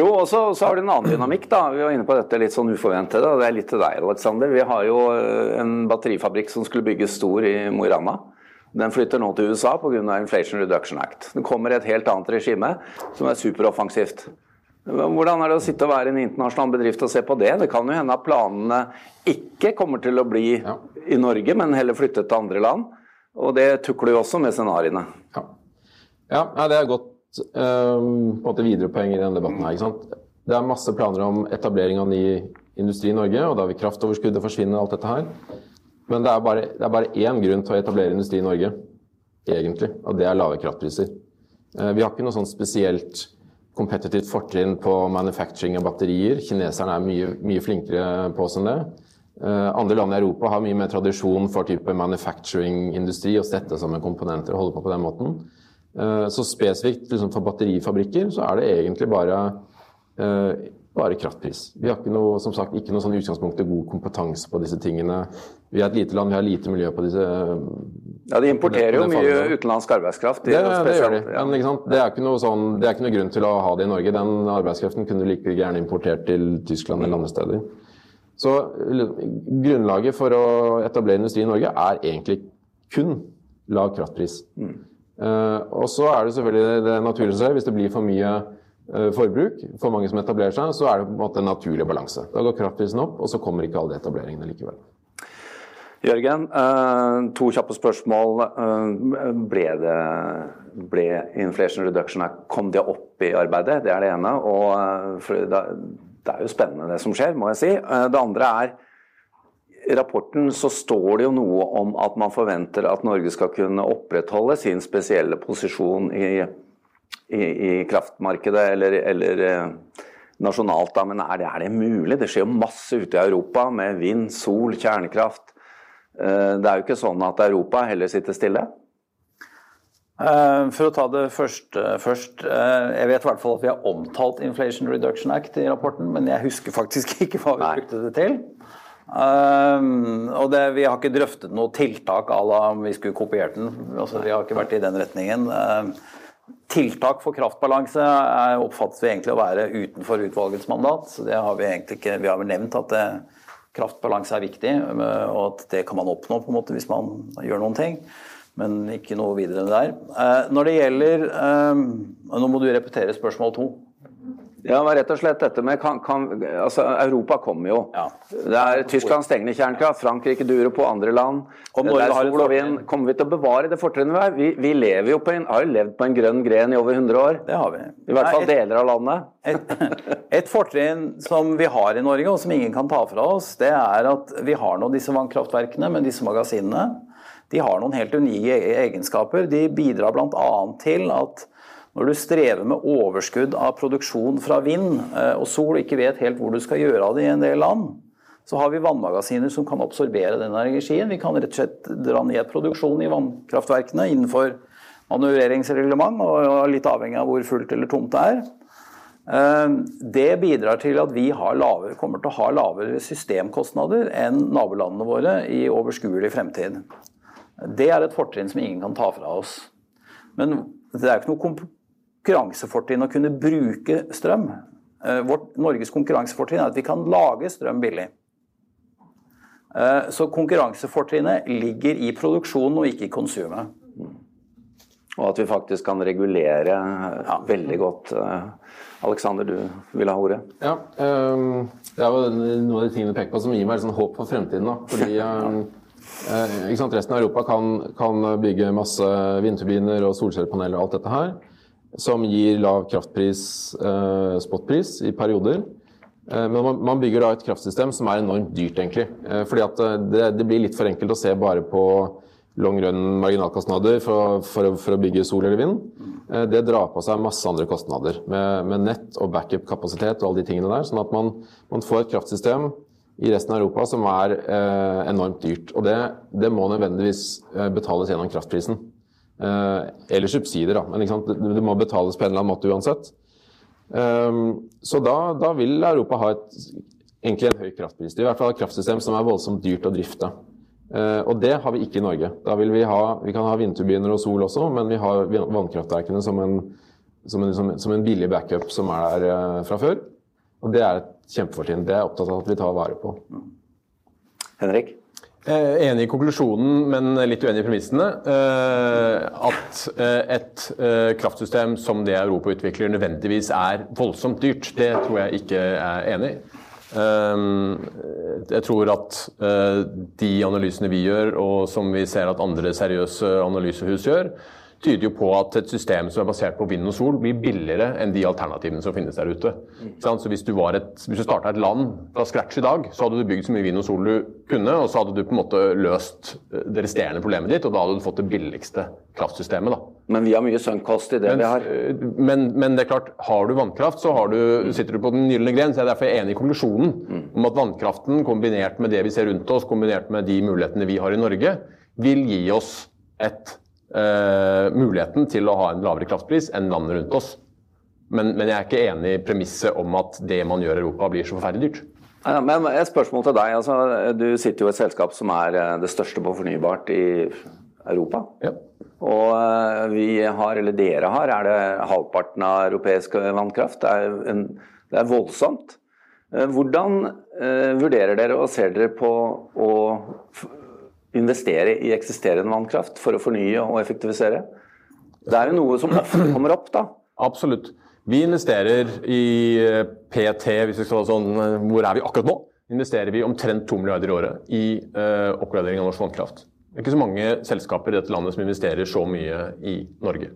Jo, og så, har du en annen dynamikk. da. Vi var inne på dette litt sånn uforventet. og Det er litt til deg, Alexander. Vi har jo eh, en batterifabrikk som skulle bygges stor i Mo i Rana. Den flytter nå til USA pga. Inflation Reduction Act. Det kommer et helt annet regime som er superoffensivt. Hvordan er det å sitte og være en internasjonal bedrift og se på det? Det kan jo hende at planene ikke kommer til å bli ja. i Norge, men heller flyttet til andre land. Og det tukler jo også med scenarioene. Ja, ja det er godt um, på en måte videre poeng i denne debatten. her, ikke sant? Det er masse planer om etablering av ny industri i Norge, og da vil kraftoverskuddet forsvinne. alt dette her. Men det er, bare, det er bare én grunn til å etablere industri i Norge, egentlig, og det er lave kraftpriser. Uh, vi har ikke noe sånn spesielt kompetitivt fortrinn på manufacturing av batterier. Kineserne er mye, mye flinkere på oss enn det. Uh, andre land i Europa har mye mer tradisjon for type manufacturing-industri og stette sammen komponenter og holde på på den måten. Uh, så spesifikt liksom for batterifabrikker så er det egentlig bare, uh, bare kraftpris. Vi har ikke noe, som sagt, ikke noe sånn utgangspunkt til god kompetanse på disse tingene. Vi er et lite land, vi har lite miljø på disse Ja, de importerer jo mye utenlandsk arbeidskraft. De det, det, gjør de. Ja. Men det, er sånn, det er ikke noe grunn til å ha det i Norge. Den arbeidskraften kunne du like gjerne importert til Tyskland eller andre steder. Så grunnlaget for å etablere industri i Norge er egentlig kun lav kraftpris. Mm. Uh, og så er det selvfølgelig det naturlige seg, hvis det blir for mye forbruk, for mange som etablerer seg, så er det på en måte en naturlig balanse. Da går kraftprisen opp, og så kommer ikke alle etableringene likevel. Jørgen, uh, to kjappe spørsmål. ble, det, ble Inflation Reduction Kom det opp i arbeidet? Det er det ene. Og det er jo spennende det som skjer, må jeg si. Eh, det andre er i rapporten så står det jo noe om at man forventer at Norge skal kunne opprettholde sin spesielle posisjon i, i, i kraftmarkedet eller, eller, eh, nasjonalt. Da. Men er det, er det, mulig? Det skjer jo masse ute i Europa med vind, sol, kjernekraft. Eh, det er jo ikke sånn at Europa heller sitter stille. Eh, for å ta det først, først. Jeg vet i hvert fall at vi har omtalt Inflation Reduction Act i rapporten, men jeg husker faktisk [LAUGHS] ikke hva vi Nei. brukte det til. Um, og det, vi har ikke drøftet noe tiltak à la om vi skulle kopiert den. Altså, vi har ikke vært i den retningen. Um, tiltak for kraftbalanse oppfattes vi egentlig å være utenfor utvalgets mandat. så det har Vi egentlig ikke, vi har vel nevnt at det, kraftbalanse er viktig, og at det kan man oppnå på en måte hvis man gjør noen ting men ikke noe videre enn det der. Eh, når det gjelder eh, Nå må du repetere spørsmål to. Ja, men rett og slett dette med kan, kan, altså Europa kommer jo. Ja. Det er Tyskland stenger kjernekraft, Frankrike durer på andre land. Om Norge har sol og vind. Kommer vi til å bevare det fortrinnet vi har? Vi, vi lever jo på en, har jo levd på en grønn gren i over 100 år. Det har vi. I hvert fall et- deler av landet. Et, et fortrinn som vi har i Norge, og som ingen kan ta fra oss, det er at vi har nå disse vannkraftverkene med disse magasinene. De har noen helt unike egenskaper. De bidrar bl.a. til at når du strever med overskudd av produksjon fra vind eh, og sol og ikke vet helt hvor du skal gjøre av det i en del land, så har vi vannmagasiner som kan absorbere den energien. Vi kan rett og slett dra ned produksjonen i vannkraftverkene innenfor manøvreringsreglement, og litt avhengig av hvor fullt eller tomt det er. Eh, Det bidrar til at vi lavere, kommer til å ha lavere systemkostnader enn nabolandene våre i overskuelig fremtid. Det er et fortrinn som ingen kan ta fra oss. Men det er ikke noe konkurransefortrinn å kunne bruke strøm. Eh, Vårt, Norges konkurransefortrinn er at vi kan lage strøm billig. Eh, Så konkurransefortrinnet ligger i produksjonen og ikke i konsumet. Og at vi faktisk kan regulere ja. veldig godt. Aleksander, Alexander, du vil ha ordet? Ja, ehm, det er jo noe av de tingene du peker på som gir meg sånn håp for fremtiden. Da. Fordi ehm, eh, ikke sant, Resten av Europa kan, kan bygge masse vindturbiner og solcellepaneler og alt dette her, som gir lav kraftpris, eh, spotpris, i perioder. Eh, Men man, man bygger da et kraftsystem som er enormt dyrt, egentlig. Eh, Fordi at eh, det, det blir litt for enkelt å se bare på long run marginalkostnader for, for, for å bygge sol eller vind. Eh, Det drar på seg masse andre kostnader med, med nett og backup-kapasitet og alle de tingene der. Sånn at man, man får et kraftsystem i resten av Europa som er eh, enormt dyrt. Og det, det må nødvendigvis betales gjennom kraftprisen. Eh, eller subsidier, da. Men? Det, må betales på en eller annen måte uansett. Um, så da, da vil Europa ha et, egentlig en høy kraftpris. I hvert fall et kraftsystem som er voldsomt dyrt å drifte. Eh, og det har vi ikke i Norge. Da vil vi, ha, vi kan ha vindturbiner og sol også, men vi har vannkraftverkene som en, som en, som en billig backup som er der eh, fra før. Og det er et kjempefortrinn. Det er jeg opptatt av at vi tar vare på. Henrik? Eh, Enig i konklusjonen, men litt uenig i premissene. Eh, At eh, et kraftsystem som det Europa utvikler, nødvendigvis er voldsomt dyrt, det tror jeg ikke er enig i. Jeg tror at de analysene vi gjør, og som vi ser at andre seriøse analysehus gjør, tyder jo på at et system som er basert på vind og sol, blir billigere enn de alternativene som finnes der ute. Så Hvis du, var et, hvis du starta et land fra scratch i dag, så hadde du bygd så mye vind og sol du kunne, og så hadde du på en måte løst eh, det resterende problemet ditt, og da hadde du fått det billigste kraftsystemet. da. Men vi har mye sunkost i det Men, vi har. men, men det er klart, har du vannkraft, så har du, sitter du på den gylne gren. så jeg er derfor enig i konklusjonen om at vannkraften, kombinert med det vi ser rundt oss, kombinert med de mulighetene vi har i Norge, vil gi oss et, muligheten til å ha en lavere kraftpris enn landene rundt oss. Men, men jeg er ikke enig i premisset om at det man gjør i Europa, blir så forferdelig dyrt. Ja, men et spørsmål til deg. Altså, du sitter jo i et selskap som er eh, det største på fornybart i Europa. Ja. Og eh, vi har, eller dere har, er det halvparten av europeisk vannkraft. Det er, en, det er voldsomt. Eh, Hvordan eh, vurderer dere og ser dere på å investere i eksisterende vannkraft for å fornye og effektivisere? Det er jo noe som ofte kommer opp, da. Absolutt. Vi investerer i eh, PT, hvis vi skal ha sånn, eh, hvor er vi akkurat nå? Investerer vi omtrent 2 milliarder i året i uh, oppgradering av norsk vannkraft. Det er ikke så mange selskaper i dette landet som investerer så mye i Norge.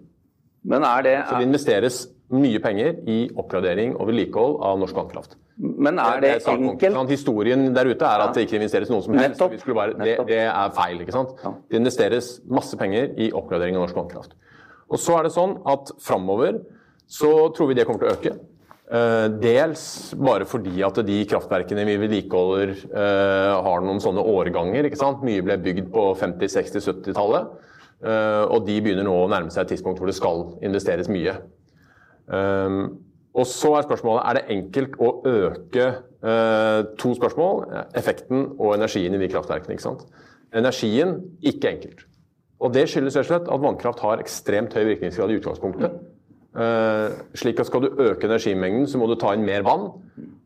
Men er det, Så det investeres mye penger i oppgradering og vedlikehold av norsk vannkraft. men er det startpunktet. enkelt? Sant? Historien der ute er at det ikke investeres noe som helst. Bare, det, det er feil. ikke sant? Det investeres masse penger i oppgradering av norsk vannkraft. Og så er det sånn at framover så tror vi det kommer til å øke. Eh, dels bare fordi at de kraftverkene vi vedlikeholder eh, har noen sånne årganger. ikke sant? Mye ble bygd på 50-, 60-, 70-tallet. eh, og de begynner nå å nærme seg et tidspunkt hvor det skal investeres mye. Um, og så er spørsmålet er det enkelt å øke eh, to spørsmål. Effekten og energien i de kraftverkene. ikke sant? Energien ikke enkelt. Og Det skyldes rett og slett at vannkraft har ekstremt høy virkningsgrad i utgangspunktet. Eh, slik at Skal du øke energimengden, så må du ta inn mer vann.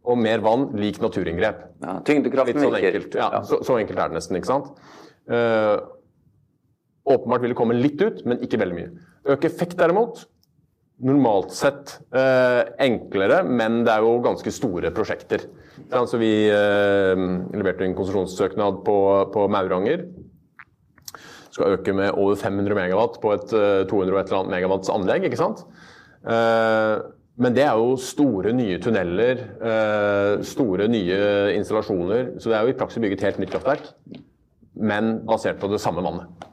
Og mer vann lik naturinngrep. Ja, tyngdekraften sånn virker. enkelt. Ja, Så, så enkelt er det nesten. ikke sant? Eh, åpenbart vil det komme litt ut, men ikke veldig mye. Øke effekt derimot, normalt sett eh, enklere, men det er jo ganske store prosjekter. Altså, vi eh, leverte en konsesjonssøknad på, på Mauranger. Skal øke med over 500 megawatt på et eh, 200 og et eller annet megawatts anlegg. ikke sant? Eh, men det er jo store, nye tunneler, eh, store, nye installasjoner. Så det er jo i praksis bygget helt nytt kraftverk, men basert på det samme vannet.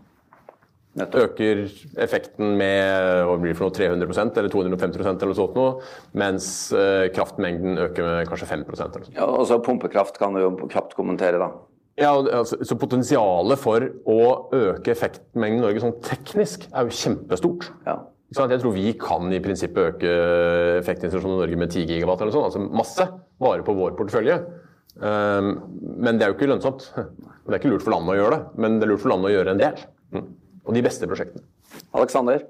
Øker effekten med hva blir det for noe, 300% eller 250% eller noe sånt, noe, mens eh, kraftmengden øker med kanskje 5 eller sånt. Ja, og så Pumpekraft kan du jo kjapt kommentere, da. Ja, altså, så Potensialet for å øke effektmengden i Norge sånn teknisk er jo kjempestort. Ja. Jeg tror vi kan i prinsippet øke effektinstitusjonen i Norge med 10 gigawatt eller sånn, altså masse, bare på vår portefølje. Um, men det er jo ikke lønnsomt. Det er ikke lurt for landet å gjøre det, men det er lurt for landet å gjøre en del. Mm. Og de beste prosjektene. Alexander?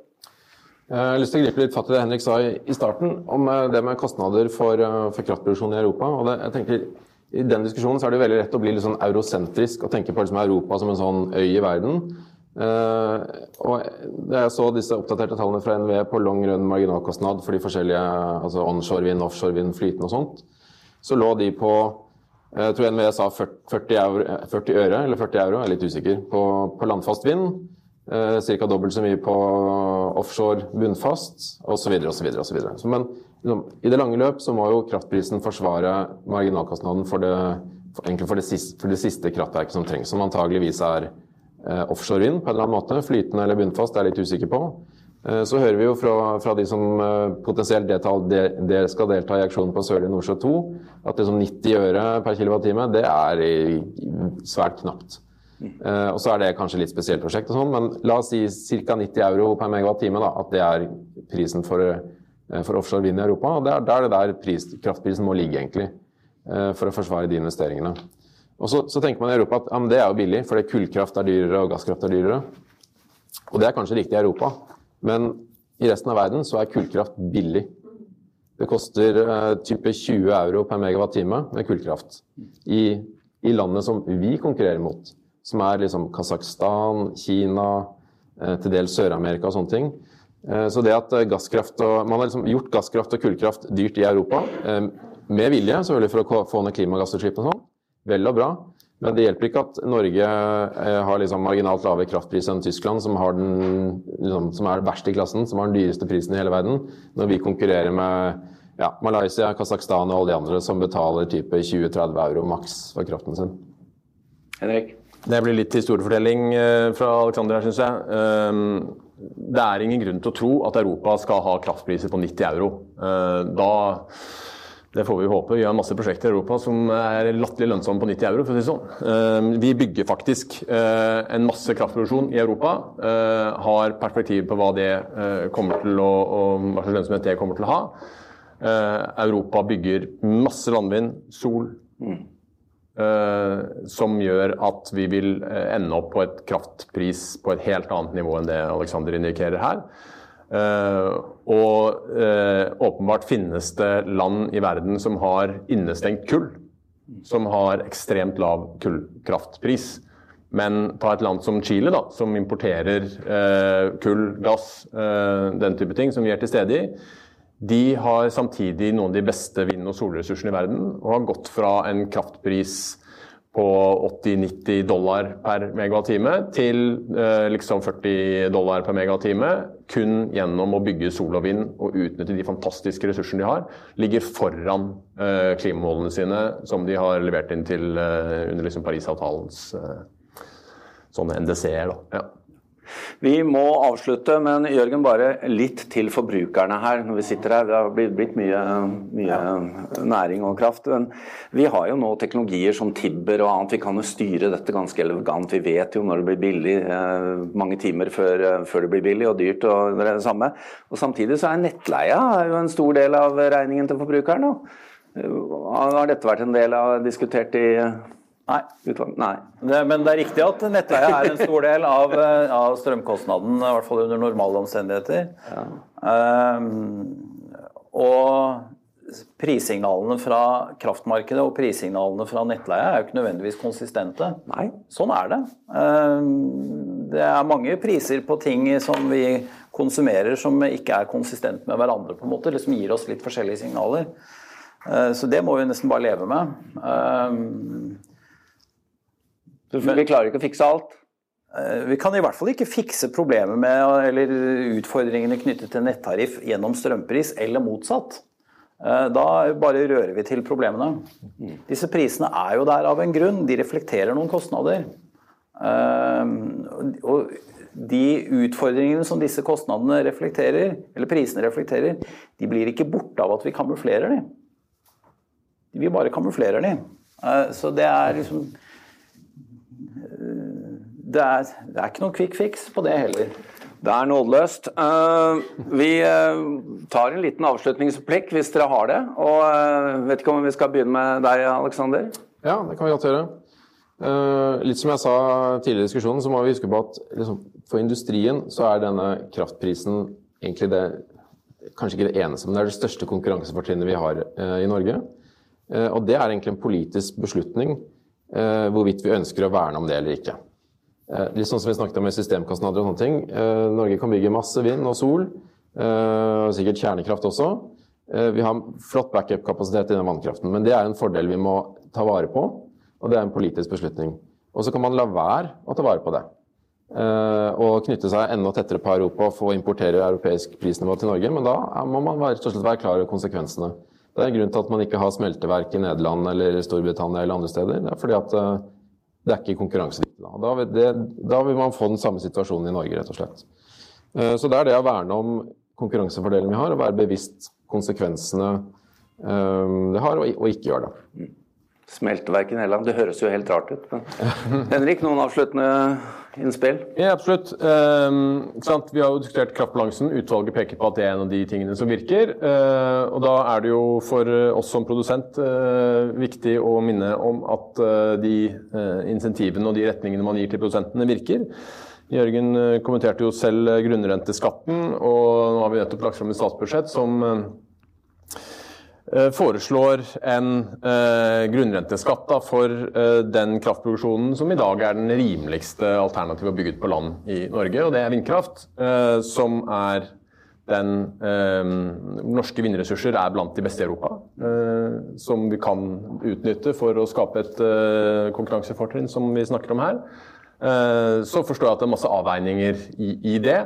Jeg har lyst til å gripe litt fatt i det Henrik sa i starten, om eh, det med kostnader for, eh, for kraftproduksjon i Europa. Og det, jeg tenker, I den diskusjonen så er det veldig lett å bli litt sånn eurosentrisk og tenke på liksom Europa som en sånn øy i verden. Eh, og da jeg så disse oppdaterte tallene fra NVE på long run marginalkostnad for de forskjellige altså onshore vind, offshore vind, flytende og sånt, så lå de på jeg tror NVE sa 40, euro, 40 øre, eller 40 euro, jeg er litt usikker, på, på landfast vind. Eh, Ca. dobbelt så mye på offshore bunnfast, osv. osv. Men liksom, i det lange løp så må jo kraftprisen forsvare marginalkostnaden for det, for, for det, siste, for det siste kraftverket som trengs, som antageligvis er eh, offshore vind på en eller annen måte. Flytende eller bunnfast er jeg litt usikker på. Eh, så hører vi jo fra, fra de som eh, potensielt deltar, de, skal delta i aksjonen på Sørlige Nordsjø 2, at liksom 90 øre per kWt, det er svært knapt. Eh, og så er det kanskje litt spesielt prosjekt, og sånn, men la oss si ca. 90 euro per megawattime. Da, at det er prisen for, eh, for offshore vind i Europa. og Det er, det det der pris, kraftprisen må ligge, egentlig, Uh, for å forsvare de investeringene. Og så, så tenker man i Europa at ja, det er jo billig, fordi kullkraft er dyrere og gasskraft er dyrere. Og det er kanskje riktig i Europa, men i resten av verden så er kullkraft billig. Det koster uh, type 20 euro per megawatt-time med kullkraft i, i landet som vi konkurrerer mot som er liksom Kasakhstan, Kina, eh, til dels Sør-Amerika og sånne ting. Eh, så det at eh, gasskraft og, Man har liksom gjort gasskraft og kullkraft dyrt i Europa, med vilje selvfølgelig for å få ned klimagassutslippene og sånn. Vel og bra. Men det hjelper ikke at Norge har liksom marginalt lavere kraftpris enn Tyskland, som, den, liksom, som er verst i klassen, som har den dyreste prisen i hele verden, når vi konkurrerer med ja, Malaysia, Kasakhstan og alle de andre som betaler type 20-30 euro maks for kraften sin. Henrik? Det blir litt historiefortelling eh, fra Alexander her, syns jeg. Ehm, det er ingen grunn til å tro at Europa skal ha kraftpriser på 90 euro. Eh, da det får vi håpe. Vi har masse prosjekter i Europa som er latterlig lønnsomme på 90 euro. for å si sånn. Ehm, vi bygger faktisk eh, en masse kraftproduksjon i Europa. Har perspektiv på hva det kommer til å, hva slags lønnsomhet det kommer til å ha. Europa bygger masse landvind, sol. Uh, som gjør at vi vil uh, ende opp på et kraftpris på et helt annet nivå enn det Alexander indikerer her. Uh, og åpenbart finnes det land i verden som har innestengt kull. Som har ekstremt lav kullkraftpris. Men ta et land som Chile, da, som importerer kull, gass, den type ting, som vi er til stede i de har samtidig noen av de beste vind- og solressursene i verden, og har gått fra en kraftpris på 80-90 dollar per megatime til eh, liksom 40 dollar per megatime kun gjennom å bygge sol og vind og utnytte de fantastiske ressursene de har, ligger foran eh, klimamålene sine som de har levert inn til eh, under liksom Parisavtalens eh, sånne NDC-er. Ja. Vi må avslutte, men Jørgen, bare litt til forbrukerne her når vi sitter her. Det har blitt mye, mye næring og kraft. Men vi har jo nå teknologier som Tibber og annet. Vi kan jo styre dette ganske elegant. Vi vet jo når det blir billig, eh, mange timer før, eh, før det blir billig og dyrt. og det er samme. Og Samtidig så er nettleia jo en stor del av regningen til forbrukeren. Har dette vært en del av diskutert i Nei. Nei. Det, men det er riktig at nettleie er en stor del av, eh, av strømkostnaden, i hvert fall under normale omstendigheter. Ja. Um, og prissignalene fra kraftmarkedet og prissignalene fra nettleie er jo ikke nødvendigvis konsistente. Nei. Sånn er det. Um, det er mange priser på ting som vi konsumerer som ikke er konsistent med hverandre, på en måte, liksom gir oss litt forskjellige signaler. Så det må vi nesten bare leve med. Vi klarer ikke å fikse alt? Vi kan i hvert fall ikke fikse problemet med eller utfordringene knyttet til nettariff gjennom strømpris, eller motsatt. Da bare rører vi til problemene. Disse prisene er jo der av en grunn. De reflekterer noen kostnader. Og de utfordringene som disse kostnadene reflekterer, eller prisene reflekterer, de blir ikke borte av at vi kamuflerer dem. Vi bare kamuflerer dem. Så det er liksom det er, det er, ikke noen quick fix på det heller. Det er nådeløst. Uh, vi uh, tar en liten avslutningsplikk hvis dere har det. Og uh, vet ikke om vi skal begynne med deg, Aleksander? Ja, det kan vi godt gjøre. litt som jeg sa tidligere i diskusjonen, så må vi huske på at liksom, for industrien så er denne kraftprisen egentlig det Kanskje ikke det eneste, men det er det største konkurransefortrinnet vi har i Norge. og det er egentlig en politisk beslutning hvorvidt vi ønsker å verne om det eller ikke. Eh, litt sånn som vi snakket om med systemkostnader og sånne ting. Eh, Norge kan bygge masse vind og sol, eh, og sikkert kjernekraft også. Vi har flott backup-kapasitet i den vannkraften, men det er en fordel vi må ta vare på, og det er en politisk beslutning. Og så kan man la være å ta vare på det. Og knytte seg enda tettere på Europa og få importere europeisk prisnivå til Norge, men da må man rett og slett være klar over konsekvensene. Det er en grunn til at man ikke har smelteverk i Nederland eller Storbritannia eller andre steder. Det er fordi at det er ikke konkurransedyktig. Da. Da, det, da vil man få den samme situasjonen i Norge, rett og slett. Eh, så det er det å verne om konkurransefordelen vi har, og være bevisst konsekvensene eh, det har, og ikke gjøre det. Smelteverket i Nederland, det høres jo helt rart ut. Men [LAUGHS] Henrik, noen avsluttende innspill? Ja, absolutt. Um, vi har jo diskutert kraftbalansen. Utvalget peker på at det er en av de tingene som virker. Uh, og da er det jo for oss som produsent uh, viktig å minne om at uh, de insentivene og de retningene man gir til produsentene, virker. Jørgen kommenterte jo selv grunnrenteskatten, og nå har vi nettopp lagt fram et statsbudsjett som Eh, foreslår en eh, grunnrenteskatt for eh, den kraftproduksjonen som i dag er den rimeligste alternativet å bygge ut på land i Norge, og det er vindkraft. Eh, som er den eh, Norske vindressurser er blant de beste i Europa. Eh, som vi kan utnytte for å skape et konkurransefortrinn som vi snakker om her. så forstår jeg at det er masse avveininger i det.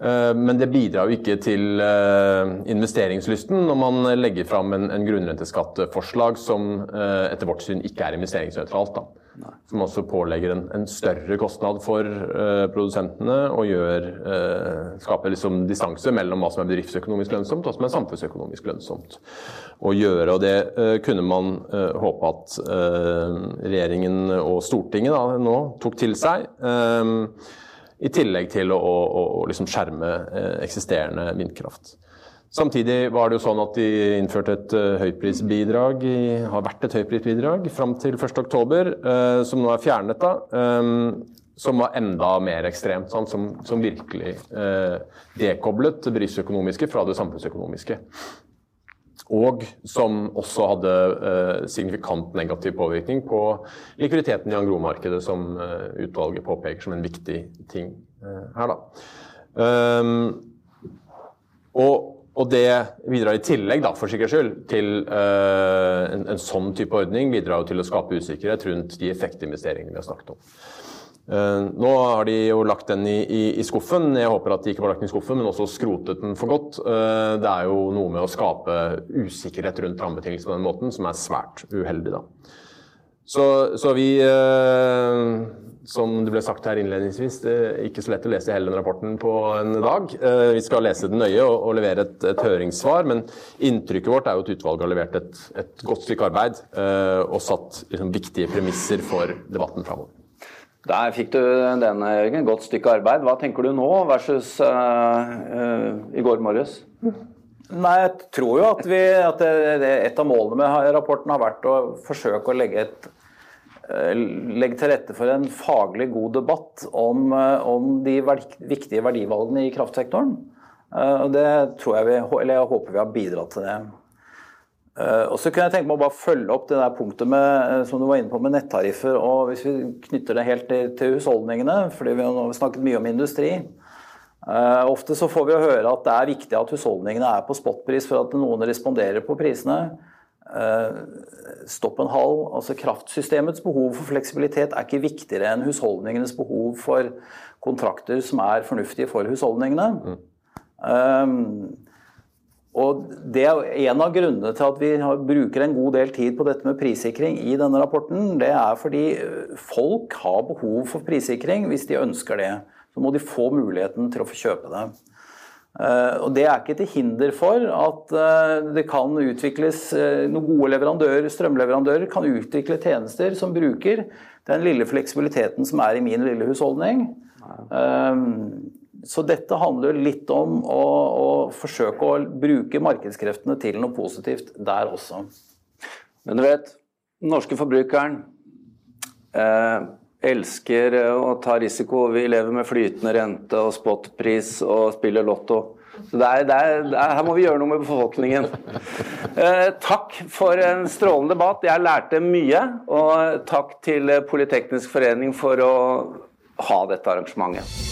Eh, men det bidrar jo ikke til eh, investeringslysten når man legger fram en, en grunnrenteskatteforslag som eh, etter vårt syn ikke er investeringsnøytralt. Da. Som også pålegger en, en større kostnad for uh, produsentene og gjør, uh, skaper liksom distanse mellom hva som er bedriftsøkonomisk lønnsomt og hva som er samfunnsøkonomisk lønnsomt å gjøre. Og det uh, kunne man håpe at regjeringen og Stortinget da, nå tok til seg. I tillegg til å, å, å liksom skjerme eh, eksisterende vindkraft. Samtidig var det jo sånn at de innførte et uh, høyprisbidrag, har vært et høyprisbidrag fram til 1.10, uh, som nå er fjernet. da, Som var enda mer ekstremt, sånn, som, som, virkelig dekoblet det bedriftsøkonomiske fra det samfunnsøkonomiske. Og som også hadde eh, signifikant negativ påvirkning på likviditeten i angromarkedet, som eh, utvalget påpeker som en viktig ting eh, her. Um, og, og, det bidrar i tillegg, da, for sikkerhets skyld, til uh, en, en, sånn type ordning bidrar jo til å skape usikkerhet rundt de effektinvesteringene vi har snakket om. Uh, nå har de jo lagt den i, i, i, skuffen. Jeg håper at de ikke bare lagt den i skuffen, men også skrotet den for godt. Uh, det er jo noe med å skape usikkerhet rundt rammebetingelser på den måten som er svært uheldig. da. Så, så vi, uh, som det ble sagt her innledningsvis, det er ikke så lett å lese hele den rapporten på en dag. Vi skal lese den nøye og, og levere et, et, høringssvar, men inntrykket vårt er jo at utvalget har levert et, et godt stykke arbeid og satt liksom, viktige premisser for debatten framover. Der fikk du den, Jørgen. Godt stykke arbeid. Hva tenker du nå versus uh, uh, i går morges? Nei, Jeg tror jo at, vi, at det, det, et av målene med rapporten har vært å forsøke å legge, et, uh, legge til rette for en faglig god debatt om, om de viktige verdivalgene i kraftsektoren. Det tror jeg vi, eller jeg håper vi har bidratt til det. Uh, og så kunne jeg tenke meg å bare følge opp det der punktet med, uh, som du var inne på med nettariffer. og Hvis vi knytter det helt til, til husholdningene, fordi vi har snakket mye om industri. Uh, ofte så får vi høre at det er viktig at husholdningene er på spotpris for at noen responderer på prisene. Uh, stopp en halv. Altså Kraftsystemets behov for fleksibilitet er ikke viktigere enn husholdningenes behov for kontrakter som er fornuftige for husholdningene. Mm. Um, og Det er en av grunnene til at vi bruker en god del tid på dette med prissikring i denne rapporten. Det er fordi folk har behov for prissikring hvis de ønsker det så må de få muligheten til å få kjøpe det. Eh, og Det er ikke til hinder for at eh, det kan utvikles eh, noen gode leverandører, strømleverandører kan utvikle tjenester som bruker den lille fleksibiliteten som er i min lille husholdning. Så dette handler litt om å, å forsøke å bruke markedskreftene til noe positivt der også. Men du vet, den norske forbrukeren eh elsker å ta risiko. Vi lever med flytende rente og spotpris og spiller lotto. Så det er, det er, det er, her må vi gjøre noe med befolkningen. Eh, takk for en strålende debatt. Jeg lærte mye. Og takk til Politeknisk forening for å ha dette arrangementet.